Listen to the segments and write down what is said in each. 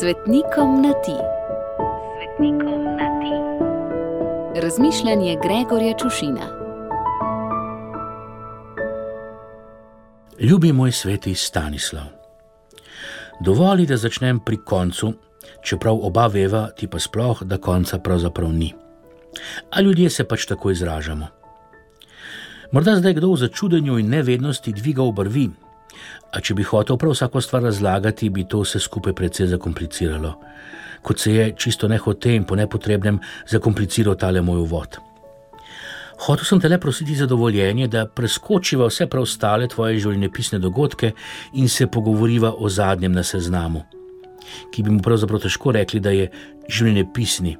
Svetnikom na ti. Svetnikom na ti. Razmišljanje Gregorja Čušina. Ljubi moj sveti Stanislav. Dovoli, da začnem pri koncu, čeprav oba veva, ti pa sploh, da konca pravzaprav ni. A ljudje se pač tako izražamo. Morda zdaj kdo v začudenju in nevednosti dviga obrvi, a če bi hotel prav vsako stvar razlagati, bi to vse skupaj precej zakompliciralo, kot se je čisto nehote in po nepotrebnem zakompliciral tale moj uvod. Hotel sem te le prositi za dovoljenje, da preskočiva vse preostale tvoje življenjepisne dogodke in se pogovoriva o zadnjem na seznamu, ki bi mu pravzaprav težko rekli, da je življenjepisni,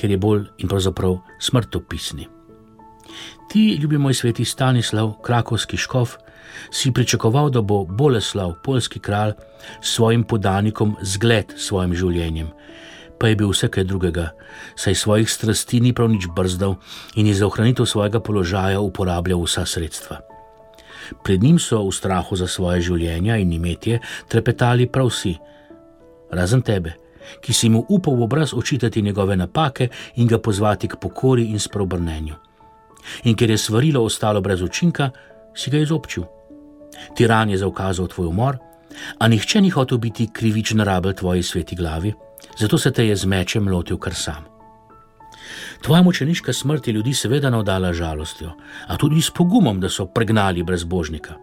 ker je bolj in pravzaprav smrtopisni. Ti, ljubi moj sveti Stanislav, krakovski škof, si pričakoval, da bo Boleslav, polski kralj, svojim podanikom zgled svojim življenjem. Pa je bil vse kaj drugega, saj svojih strasti ni prav nič brzdal in je za ohranitev svojega položaja uporabljal vsa sredstva. Pred njim so v strahu za svoje življenje in imetje trepetali prav vsi, razen tebe, ki si mu upal v obraz očitati njegove napake in ga pozvati k pokori in sprobrnenju. In ker je svarilo ostalo brez učinka, si ga izobčil. Tiran je zaukazal tvoj umor, a nihče ni hotel biti krivičen rabel tvoji sveti glavi, zato se te je z mečem lotil kar sam. Tvoja mučeniška smrt je ljudi seveda navdala žalostjo, a tudi s pogumom, da so pregnali brezbožnika.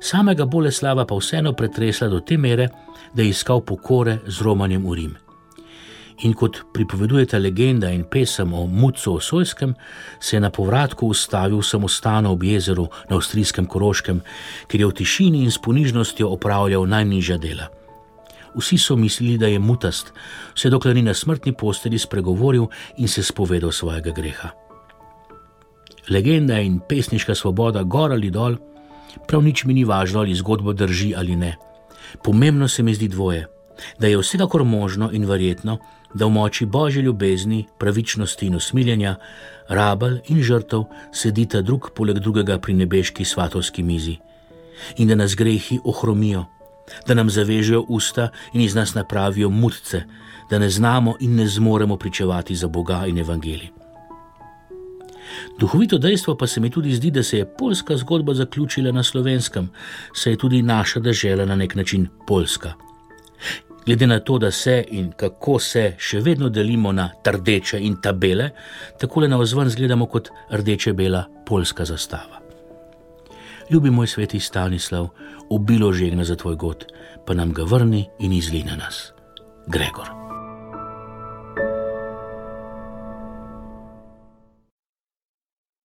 Samega Boleslava pa vseeno pretresla do te mere, da je iskal pokore z romanjem v Rim in kot pripovedujeta legenda in pesem o Mucu Osojskem, se je na povratku ustavil samostano ob jezeru na avstrijskem Koroškem, kjer je v tišini in s ponižnostjo opravljal najnižja dela. Vsi so mislili, da je mutast, vse dokler ni na smrtni posteli spregovoril in se spovedal svojega greha. Legenda in pesniška svoboda, gor ali dol, prav nič mi ni važno, ali zgodbo drži ali ne. Pomembno se mi zdi dvoje: da je vsekakor možno in verjetno, da v moči božje ljubezni, pravičnosti in usmiljenja, rabel in žrtev sedita drug poleg drugega pri nebeški svatovski mizi in da nas grehi ohromijo, da nam zavežejo usta in iz nas napravijo mudce, da ne znamo in ne zmoremo pričevati za Boga in Evangelij. Duhovito dejstvo pa se mi tudi zdi, da se je polska zgodba zaključila na slovenskem, saj je tudi naša država na nek način polska. Glede na to, da se in kako se še vedno delimo na rdeče in tabele, tako le na ozven zgledamo kot rdeče-bela polska zastava. Ljubi moj sveti Stanislav, obilo žegna za tvoj god, pa nam ga vrni in izli na nas. Gregor.